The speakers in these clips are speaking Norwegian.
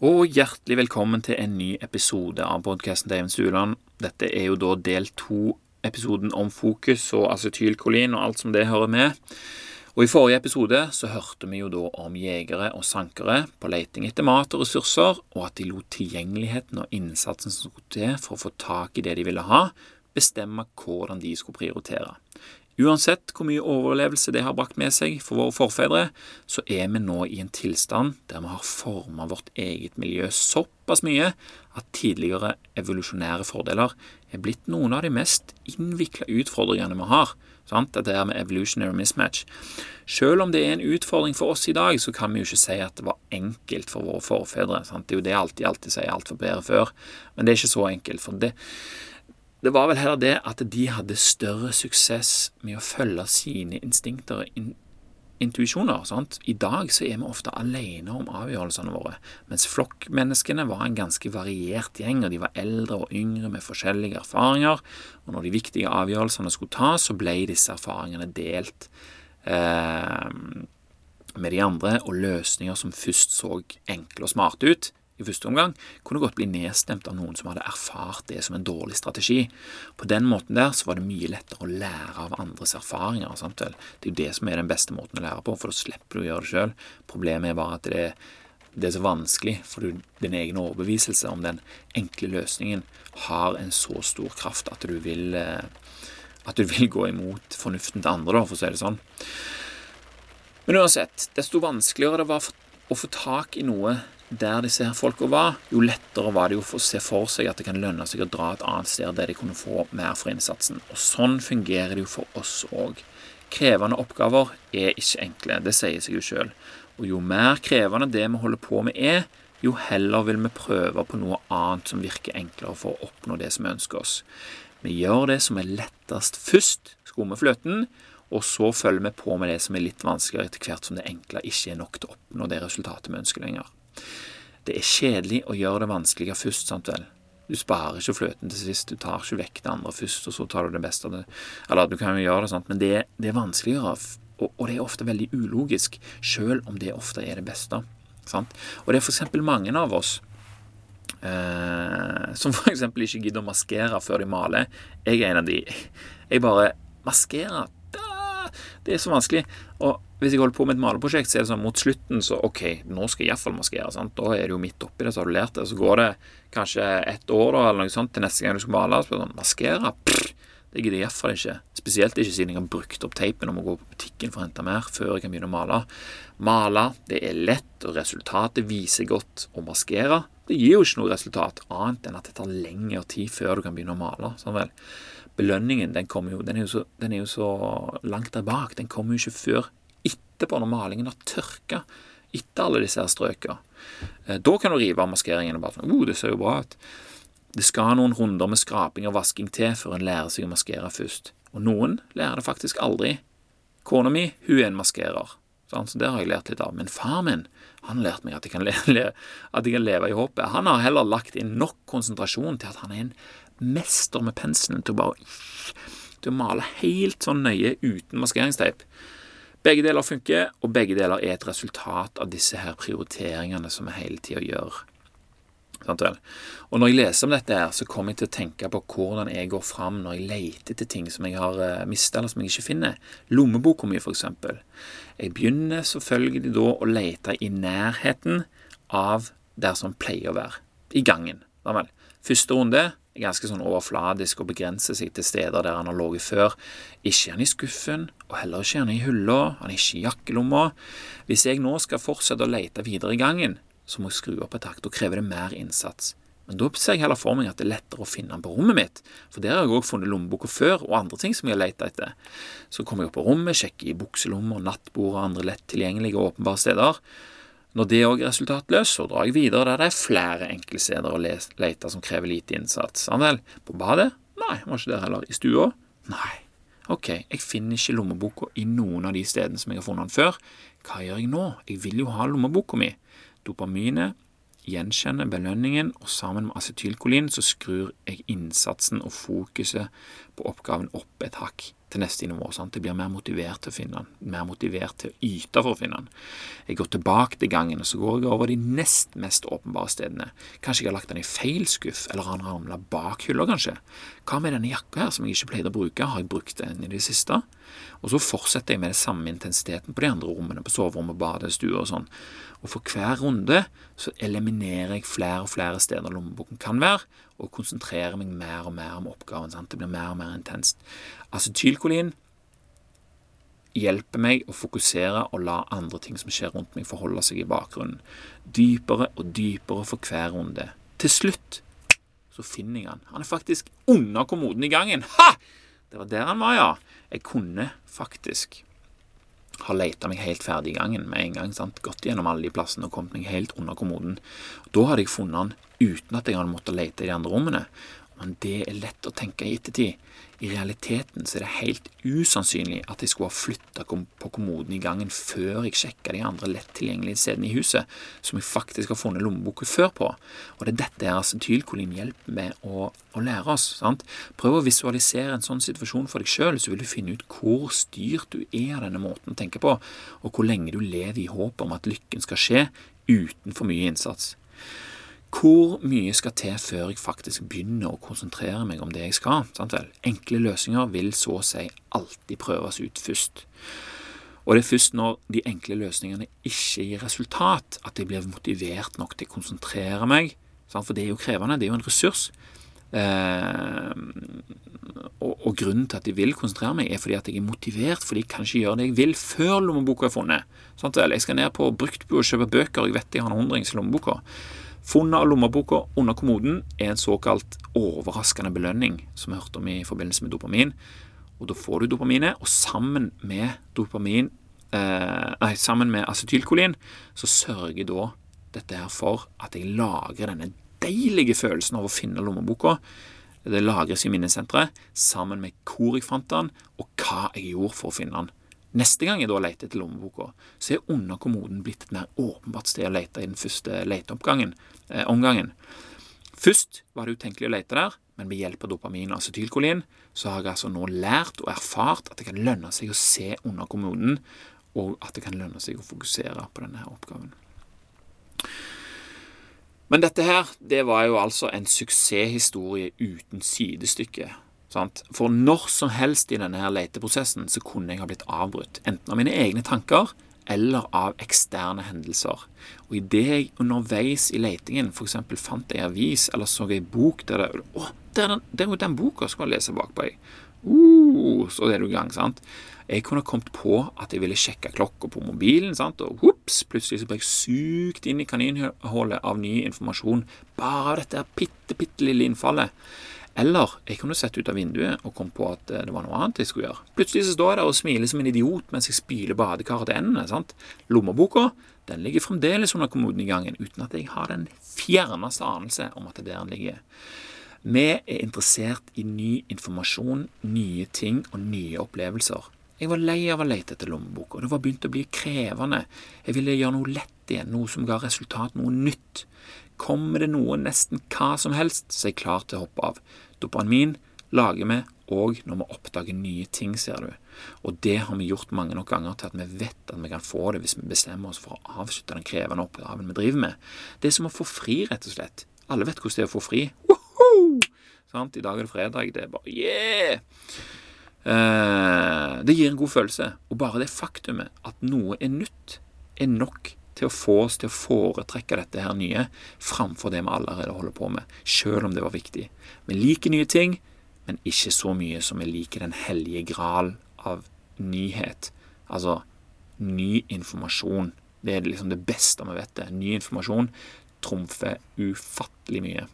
Og hjertelig velkommen til en ny episode av podkasten til Even Stuland. Dette er jo da del to, episoden om fokus og acetylkolin og alt som det hører med. Og I forrige episode så hørte vi jo da om jegere og sankere på leiting etter mat og ressurser, og at de lot tilgjengeligheten og innsatsen som skulle til for å få tak i det de ville ha, bestemme hvordan de skulle prioritere. Uansett hvor mye overlevelse det har brakt med seg for våre forfedre, så er vi nå i en tilstand der vi har forma vårt eget miljø såpass mye at tidligere evolusjonære fordeler er blitt noen av de mest innvikla utfordringene vi har. Sant? Dette her med evolutionary mismatch. Selv om det er en utfordring for oss i dag, så kan vi jo ikke si at det var enkelt for våre forfedre. Sant? Det er jo det alltid, alltid sier, alt var bedre før. Men det er ikke så enkelt. for det det var vel heller det at de hadde større suksess med å følge sine instinkter og in intuisjoner. I dag så er vi ofte alene om avgjørelsene våre, mens flokkmenneskene var en ganske variert gjeng, og de var eldre og yngre med forskjellige erfaringer. Og når de viktige avgjørelsene skulle tas, så ble disse erfaringene delt eh, med de andre, og løsninger som først så enkle og smarte ut, i første omgang, kunne godt bli nedstemt av noen som hadde erfart det som en dårlig strategi. På den måten der så var det mye lettere å lære av andres erfaringer. Sant vel? Det er jo det som er den beste måten å lære på, for da slipper du å gjøre det sjøl. Problemet er bare at det, det er så vanskelig, for din egen overbeviselse om den enkle løsningen har en så stor kraft at du vil, eh, at du vil gå imot fornuften til andre, for å si det sånn. Men uansett, desto vanskeligere det var å få tak i noe der disse her folka var, jo lettere var det jo for å se for seg at det kan lønne seg å dra et annet sted der de kunne få mer for innsatsen. Og sånn fungerer det jo for oss òg. Krevende oppgaver er ikke enkle, det sier seg jo sjøl. Og jo mer krevende det vi holder på med er, jo heller vil vi prøve på noe annet som virker enklere for å oppnå det som vi ønsker oss. Vi gjør det som er lettest først, skummer fløten, og så følger vi på med det som er litt vanskeligere etter hvert som det enkle ikke er nok til å oppnå det resultatet vi ønsker lenger. Det er kjedelig å gjøre det vanskeligere først, sant vel. Du sparer ikke fløten til sist, du tar ikke vekk det andre først, og så tar du det beste av det. Eller du kan jo gjøre det, sant, men det, det er vanskeligere, og, og, det er ofte veldig ulogisk, selv om det ofte er det beste. Sant? Og det er f.eks. mange av oss eh, som f.eks. ikke gidder å maskere før de maler. Jeg er en av de. Jeg bare maskerer. Det er så vanskelig. Og hvis jeg holder på med et maleprosjekt, så er det sånn mot slutten så OK, nå skal jeg iallfall maskere. sant? Da er det jo midt oppi det, så har du lært det. Så går det kanskje ett år da, eller noe sånt til neste gang du skal male. Så sånn, maskere? Pff, det gidder jeg iallfall ikke. Spesielt ikke siden jeg har brukt opp teipen og må gå på butikken for å hente mer før jeg kan begynne å male. Male, det er lett, og resultatet viser godt. Å maskere, det gir jo ikke noe resultat annet enn at det tar lengre tid før du kan begynne å male. sånn vel. Belønningen den, jo, den, er så, den, er jo så, langt der bak. Den kommer jo ikke før etterpå, når malingen har tørka etter alle disse her strøka. Eh, da kan du rive av maskeringen og bare sånn oh, det ser jo bra ut. Det skal noen runder med skraping og vasking til før en lærer seg å maskere først. Og noen lærer det faktisk aldri. Kona mi hun er en maskerer, så det har jeg lært litt av. Men far min han lært meg at jeg, kan leve, at jeg kan leve i håpet. Han har heller lagt inn nok konsentrasjon til at han er en mester med penselen til å bare til å male helt sånn nøye uten maskeringsteip. Begge deler funker, og begge deler er et resultat av disse her prioriteringene som vi hele tida gjør. Og når jeg leser om dette, her, så kommer jeg til å tenke på hvordan jeg går fram når jeg leter etter ting som jeg har eh, mista, eller som jeg ikke finner. Lommeboka mi, f.eks. Jeg begynner selvfølgelig da å lete i nærheten av der som pleier å være. I gangen. Første runde ganske sånn overfladisk og begrenser seg til steder der han har ligget før. Ikke han i skuffen, og heller ikke han i hylla, han er ikke i jakkelomma. Hvis jeg nå skal fortsette å lete videre i gangen, så må jeg skru opp et takt. Da krever det mer innsats. Men da ser jeg heller for meg at det er lettere å finne den på rommet mitt, for der har jeg òg funnet lommeboka før, og andre ting som jeg har lett etter. Så kommer jeg opp på rommet, sjekker i bukselommer, nattbord og andre lett tilgjengelige og åpenbare steder. Når det òg er resultatløst, så drar jeg videre der det er flere enkeltsteder å lete som krever lite innsats. Vel. På badet? Nei, var ikke der heller. I stua? Nei. Ok, jeg finner ikke lommeboka i noen av de stedene som jeg har funnet den før. Hva gjør jeg nå? Jeg vil jo ha lommeboka mi. Dopaminet gjenkjenner belønningen, og sammen med acetylkolin så skrur jeg innsatsen og fokuset på oppgaven opp et hakk. Til neste nivå. Sant? Jeg blir mer motivert til å finne den, mer motivert til å yte for å finne den. Jeg går tilbake til gangen, og så går jeg over de nest mest åpenbare stedene. Kanskje jeg har lagt den i feil skuff, eller har den ramla bak hylla, kanskje. Hva med denne jakka her, som jeg ikke pleide å bruke, har jeg brukt den i det siste? Og så fortsetter jeg med den samme intensiteten på de andre rommene, på soverommet, badet, og sånn. Og for hver runde så eliminerer jeg flere og flere steder lommeboken kan være, og konsentrerer meg mer og mer om oppgaven. Sant? Det blir mer og mer intenst. Acetylkolin hjelper meg å fokusere og la andre ting som skjer rundt meg, forholde seg i bakgrunnen. Dypere og dypere for hver runde. Til slutt så finner jeg han. Han er faktisk under kommoden i gangen. Ha! Det var der han var, ja. Jeg kunne faktisk har leita meg helt ferdig i gangen med en gang. Sant? Gått gjennom alle de plassene og kommet meg helt under kommoden. Da hadde jeg funnet den uten at jeg hadde måttet lete i de andre rommene. Men det er lett å tenke i ettertid. I realiteten så er det helt usannsynlig at jeg skulle ha flytta på kommoden i gangen før jeg sjekka de andre lett tilgjengelige stedene i huset, som jeg faktisk har funnet lommeboka før på. Og det er dette her acetylkolin hjelper med å, å, lære oss. sant? Prøv å visualisere en sånn situasjon for deg sjøl, så vil du finne ut hvor styrt du er av denne måten å tenke på, og hvor lenge du lever i håp om at lykken skal skje uten for mye innsats. Hvor mye skal til før jeg faktisk begynner å konsentrere meg om det jeg skal? Sant vel? Enkle løsninger vil så å si alltid prøves ut først. Og det er først når de enkle løsningene ikke gir resultat, at jeg blir motivert nok til å konsentrere meg. Sant? For det er jo krevende, det er jo en ressurs. Eh, og, og, grunnen til at jeg vil konsentrere meg, er fordi at jeg er motivert, fordi jeg kan ikke gjøre det jeg vil før lommeboka er funnet. Sant vel? Jeg skal ned på bruktbu og kjøpe bøker, jeg vet jeg har en hundrings i lommeboka. Funnet av lommeboka under kommoden er en såkalt overraskende belønning, som vi hørte om i forbindelse med dopamin. Og Da får du dopaminet, og sammen med dopamin eh, Nei, sammen med acetylkolin så sørger da dette her for at jeg lagrer denne deilige følelsen av å finne lommeboka. Det lagres i minnesenteret sammen med hvor jeg fant den, og hva jeg gjorde for å finne den. Neste gang jeg da leter etter lommeboka, så er under kommoden blitt et mer åpenbart sted å lete i den første leteomgangen. Eh. Først var det utenkelig å lete der, men ved hjelp av dopamin og acetylkolin så har jeg altså nå lært og erfart at det kan lønne seg å se under kommoden, og at det kan lønne seg å fokusere på denne oppgaven. Men dette her, det var jo altså en suksesshistorie uten sidestykke. Sant? For når som helst i denne her leteprosessen så kunne jeg ha blitt avbrutt, enten av mine egne tanker eller av eksterne hendelser. Og idet jeg underveis i letingen f.eks. fant ei avis eller så ei bok der det Å, det er, det er jo den boka skal lese bakpå, jeg. Uh, så er du i gang, sant. Jeg kunne kommet på at jeg ville sjekke klokka på mobilen, sant? og ups, plutselig så ble jeg sugd inn i kaninhullet av ny informasjon bare av dette bitte, bitte lille innfallet. Eller jeg kunne sett ut av vinduet og kom på at eh, det var noe annet jeg skulle gjøre. Plutselig så står jeg der og smiler som en idiot mens jeg spyler badekaret til endene. sant? Lommeboka den ligger fremdeles under kommoden i gangen, uten at jeg har den fjerneste anelse om at det er der den ligger. Vi er interessert i ny informasjon, nye ting og nye opplevelser. Jeg var lei av å lete etter lommeboka. Det var begynt å bli krevende. Jeg ville gjøre noe lett igjen, noe som ga resultat, noe nytt. Kommer det noe nesten hva som helst, så er jeg klar til å hoppe av. Dopamin lager vi òg når vi oppdager nye ting, ser du. Og det har vi gjort mange nok ganger til at vi vet at vi kan få det hvis vi bestemmer oss for å avslutte den krevende oppgaven vi driver med. Det er som å få fri, rett og slett. Alle vet hvordan det er å få fri. Sant? I dag er det fredag. Det er bare yeah! Eh, det gir en god følelse. Og bare det faktumet at noe er nytt, er nok til å få oss til å foretrekke dette her nye framfor det vi allerede holder på med, selv om det var viktig. Vi liker nye ting, men ikke så mye som vi liker den hellige gral av nyhet. Altså ny informasjon. Det er liksom det beste vi vet. det. Ny informasjon trumfer ufattelig mye.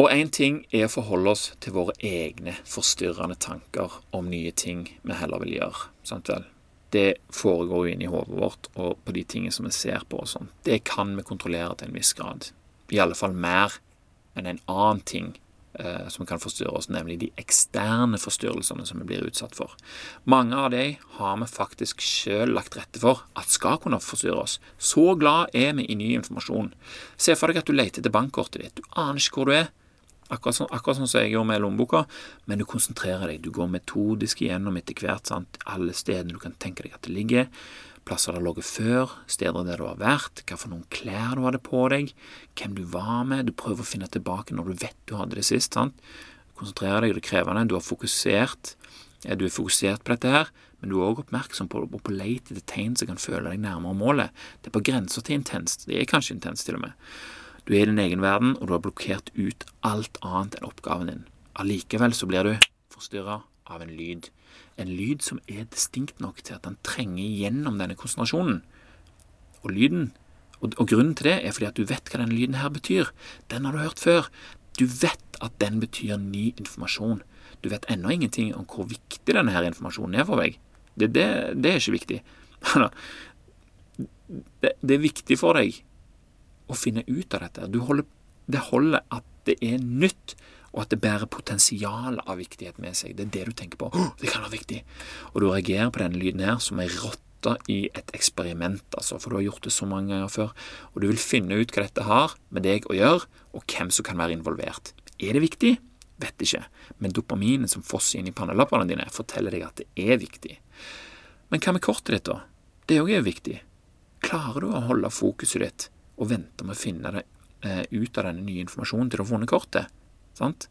Og én ting er å forholde oss til våre egne forstyrrende tanker om nye ting vi heller vil gjøre. sant vel? Det foregår jo inni hodet vårt og på de tingene som vi ser på og sånn. Det kan vi kontrollere til en viss grad. I alle fall mer enn en annen ting eh, som kan forstyrre oss, nemlig de eksterne forstyrrelsene som vi blir utsatt for. Mange av de har vi faktisk sjøl lagt rette for at skal kunne forstyrre oss. Så glad er vi i ny informasjon. Se for deg at du leter etter bankkortet ditt. Du aner ikke hvor du er. Akkurat sånn, akkurat sånn som jeg gjør med lommeboka, men du konsentrerer deg. Du går metodisk igjennom etter hvert sant? alle stedene du kan tenke deg at det ligger. Plasser det har ligget før, steder der du har vært, hva for noen klær du hadde på deg, hvem du var med. Du prøver å finne tilbake når du vet du hadde det sist. sant? Konsentrerer deg, det er krevende. Du har fokusert. Du er fokusert på dette her, men du er òg oppmerksom på, på, på leit etter tegn som kan føle deg nærmere målet. Det er på grensa til intenst. Det er kanskje intenst, til og med. Du er i din egen verden, og du har blokkert ut alt annet enn oppgaven din. Allikevel så blir du forstyrra av en lyd. En lyd som er distinkt nok til at den trenger gjennom denne konsentrasjonen. Og lyden, og, og grunnen til det er fordi at du vet hva denne lyden her betyr. Den har du hørt før. Du vet at den betyr ny informasjon. Du vet ennå ingenting om hvor viktig denne her informasjonen er for deg. Det, det, det er ikke viktig. det, det er viktig for deg å finne ut av dette. Holder, det holder at det er nytt, og at det bærer potensial av viktighet med seg. Det er det du tenker på. Oh, det kan være viktig. Og du reagerer på denne lyden her som ei rotte i et eksperiment, altså, for du har gjort det så mange ganger før. Og du vil finne ut hva dette har med deg å gjøre, og hvem som kan være involvert. Er det viktig? Vet ikke. Men dopaminen som fosser inn i pannelappene dine, forteller deg at det er viktig. Men hva med kortet ditt, da? Det òg er viktig. Klarer du å holde fokuset ditt og vente med å finne det eh, ut av denne nye informasjonen til du har vunnet kortet. Sant?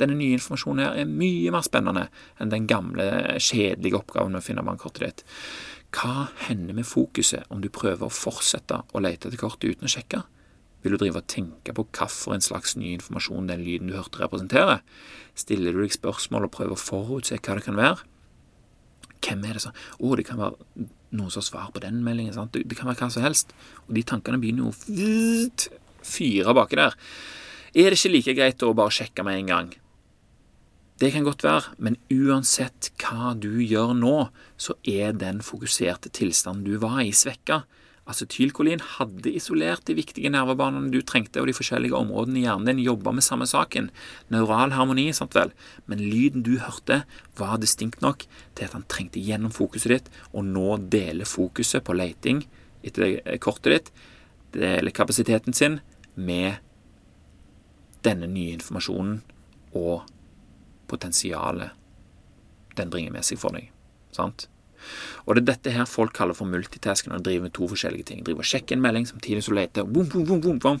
Denne nye informasjonen her er mye mer spennende enn den gamle, kjedelige oppgaven med å finne bankkortet ditt. Hva hender med fokuset om du prøver å fortsette å lete etter kortet uten å sjekke? Vil du drive og tenke på hvilken slags ny informasjon den lyden du hørte, representerer? Stiller du deg spørsmål og prøver å forutse hva det kan være? Hvem er det som Å, det kan være noen som har svar på den meldingen. Sant? Det, det kan være hva som helst. Og de tankene begynner jo å fyre baki der. Er det ikke like greit å bare sjekke med en gang? Det kan godt være, men uansett hva du gjør nå, så er den fokuserte tilstanden du var i, svekka. Acetylkolin hadde isolert de viktige nervebanene du trengte, og de forskjellige områdene i hjernen din jobba med samme saken. Neural harmoni, sant vel. Men lyden du hørte, var distinkt nok til at han trengte gjennom fokuset ditt, og nå dele fokuset på leiting etter kortet ditt, dele kapasiteten sin, med denne nye informasjonen og potensialet den bringer med seg for deg. Sant? Og det er dette her folk kaller for multitasking, når de driver med to forskjellige ting. Driver og sjekker en melding samtidig som leter. Boom, boom, boom, boom, boom,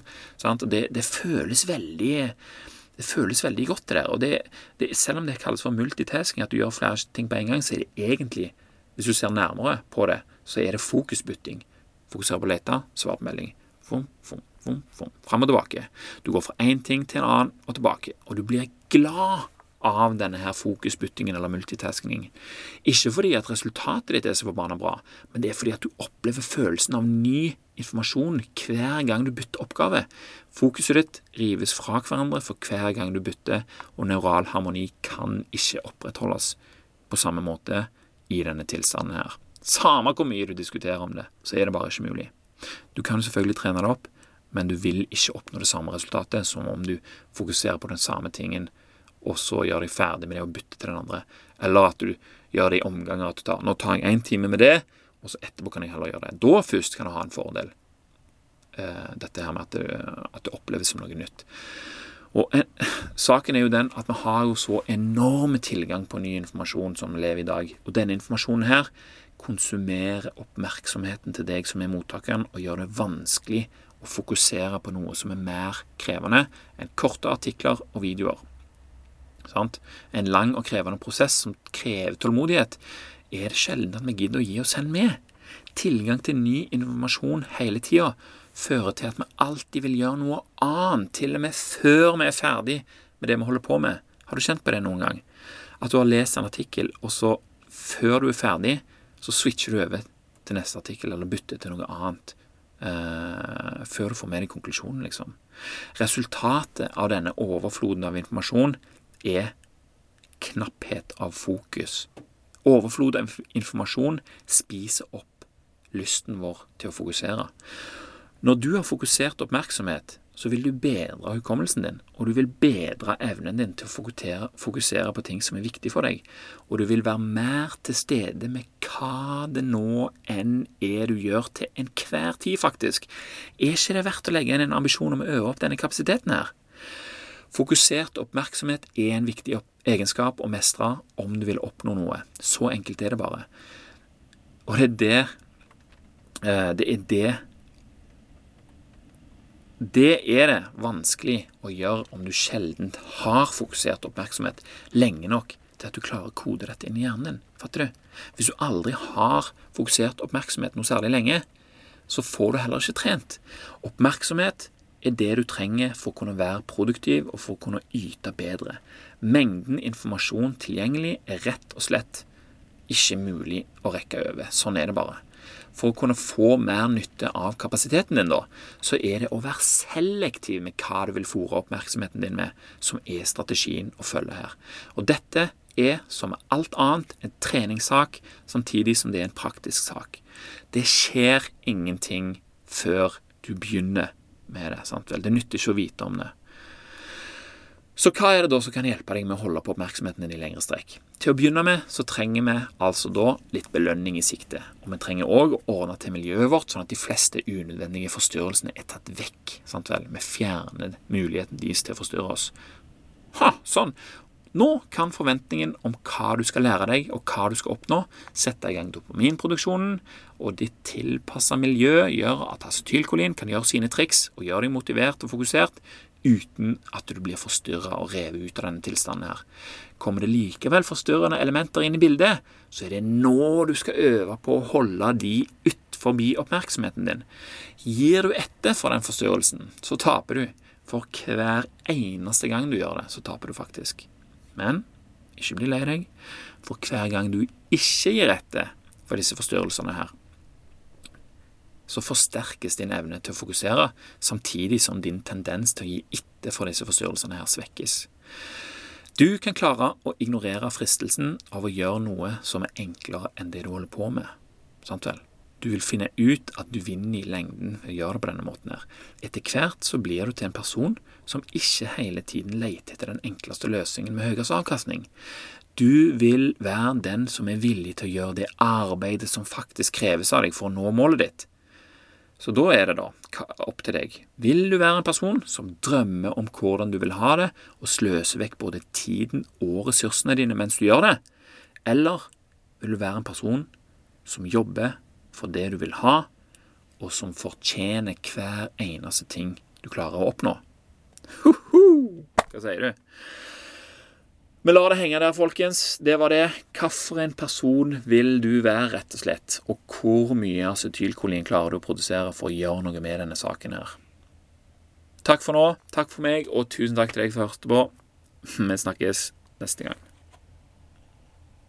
og det, det, føles veldig det føles veldig godt, det der. Og det, det, selv om det kalles for multitasking, at du gjør flere ting på en gang, så er det egentlig, hvis du ser nærmere på det, så er det fokusbytting. Fokusere på å lete, svare på melding. Fum, fum, fum, fum. Fram og tilbake. Du går fra én ting til en annen og tilbake. Og du blir glad av denne her fokusbyttingen eller multitasking. Ikke fordi at resultatet ditt er så forbanna bra, men det er fordi at du opplever følelsen av ny informasjon hver gang du bytter oppgave. Fokuset ditt rives fra hverandre for hver gang du bytter, og neural harmoni kan ikke opprettholdes på samme måte i denne tilstanden her. Samme hvor mye du diskuterer om det, så er det bare ikke mulig. Du kan selvfølgelig trene det opp, men du vil ikke oppnå det samme resultatet som om du fokuserer på den samme tingen og så gjør deg ferdig med det og bytte til den andre. Eller at du gjør det i omganger. at du tar, Nå tar jeg én time med det, og så etterpå kan jeg heller gjøre det. Da først kan du ha en fordel. Eh, dette her med at det, at det, oppleves som noe nytt. Og en, Saken er jo den at vi har jo så enorme tilgang på ny informasjon som vi lever i dag. Og denne informasjonen her konsumerer oppmerksomheten til deg som er mottakeren, og gjør det vanskelig å fokusere på noe som er mer krevende enn korte artikler og videoer. Sant? En lang og krevende prosess som krever tålmodighet, er det sjelden at vi gidder å gi oss hen med. Tilgang til ny informasjon hele tida fører til at vi alltid vil gjøre noe annet, til og med før vi er ferdig med det vi holder på med. Har du kjent på det noen gang? At du har lest en artikkel, og så, før du er ferdig, så switcher du over til neste artikkel, eller bytter til noe annet. Uh, før du får med deg konklusjonen, liksom. Resultatet av denne overfloden av informasjon er knapphet av fokus. Overflod av informasjon spiser opp lysten vår til å fokusere. Når du har fokusert oppmerksomhet, så vil du bedre hukommelsen din, og du vil bedre evnen din til å fokusere, på ting som er viktig for deg, og du vil være mer til stede med hva det nå enn er du gjør til enhver tid, faktisk. Er ikke det verdt å legge inn en ambisjon om å øve opp denne kapasiteten her? Fokusert oppmerksomhet er en viktig egenskap å mestre om du vil oppnå noe. Så enkelt er det bare. Og det er det eh, Det er det Det er det vanskelig å gjøre om du sjelden har fokusert oppmerksomhet lenge nok til at du klarer å kode dette inn i hjernen din. Fatter du? Hvis du aldri har fokusert oppmerksomhet noe særlig lenge, så får du heller ikke trent. Oppmerksomhet er det du trenger for å kunne være produktiv og for å kunne yte bedre. Mengden informasjon tilgjengelig er rett og slett ikke mulig å rekke over. Sånn er det bare. For å kunne få mer nytte av kapasiteten din, da, så er det å være selektiv med hva du vil fòre oppmerksomheten din med, som er strategien å følge her. Og dette er, som med alt annet, en treningssak, samtidig som det er en praktisk sak. Det skjer ingenting før du begynner med det. sant vel? Det nytter ikke å vite om det. Så hva er det da som kan hjelpe deg med å holde på oppmerksomheten din i lengre strekk? Til å begynne med så trenger vi altså da litt belønning i sikte. Og vi trenger òg å ordne til miljøet vårt, sånn at de fleste unødvendige forstyrrelsene er tatt vekk. sant vel? Vi fjerner muligheten deres til å forstyrre oss. Ha, sånn. Nå kan forventningen om hva du skal lære deg, og hva du skal oppnå, sette i gang dopaminproduksjonen, og ditt tilpassa miljø gjør at acetylkolin kan gjøre sine triks og gjøre deg motivert og fokusert uten at du blir forstyrra og revet ut av denne tilstanden her. Kommer det likevel forstyrrende elementer inn i bildet, så er det nå du skal øve på å holde de ut forbi oppmerksomheten din. Gir du etter for den forstyrrelsen, så taper du. For hver eneste gang du gjør det, så taper du faktisk. Men ikke bli lei deg, for hver gang du ikke gir etter for disse forstyrrelsene her, så forsterkes din evne til å fokusere, samtidig som din tendens til å gi etter for disse forstyrrelsene her svekkes. Du kan klare å ignorere fristelsen av å gjøre noe som er enklere enn det du holder på med. Sant vel? Du vil finne ut at du vinner i lengden ved å gjøre det på denne måten. her. Etter hvert så blir du til en person som ikke hele tiden leter etter den enkleste løsningen med høyest avkastning. Du vil være den som er villig til å gjøre det arbeidet som faktisk kreves av deg for å nå målet ditt. Så da er det da opp til deg. Vil du være en person som drømmer om hvordan du vil ha det, og sløser vekk både tiden og ressursene dine mens du gjør det? Eller vil du være en person som jobber for det du vil ha, og som fortjener hver eneste ting du klarer å oppnå. Ho-ho! Hva sier du? Vi lar det henge der, folkens. Det var det. Hvilken person vil du være, rett og slett? Og hvor mye acetylkolin klarer du å produsere for å gjøre noe med denne saken her? Takk for nå. Takk for meg, og tusen takk til deg som hørte på. Vi snakkes neste gang.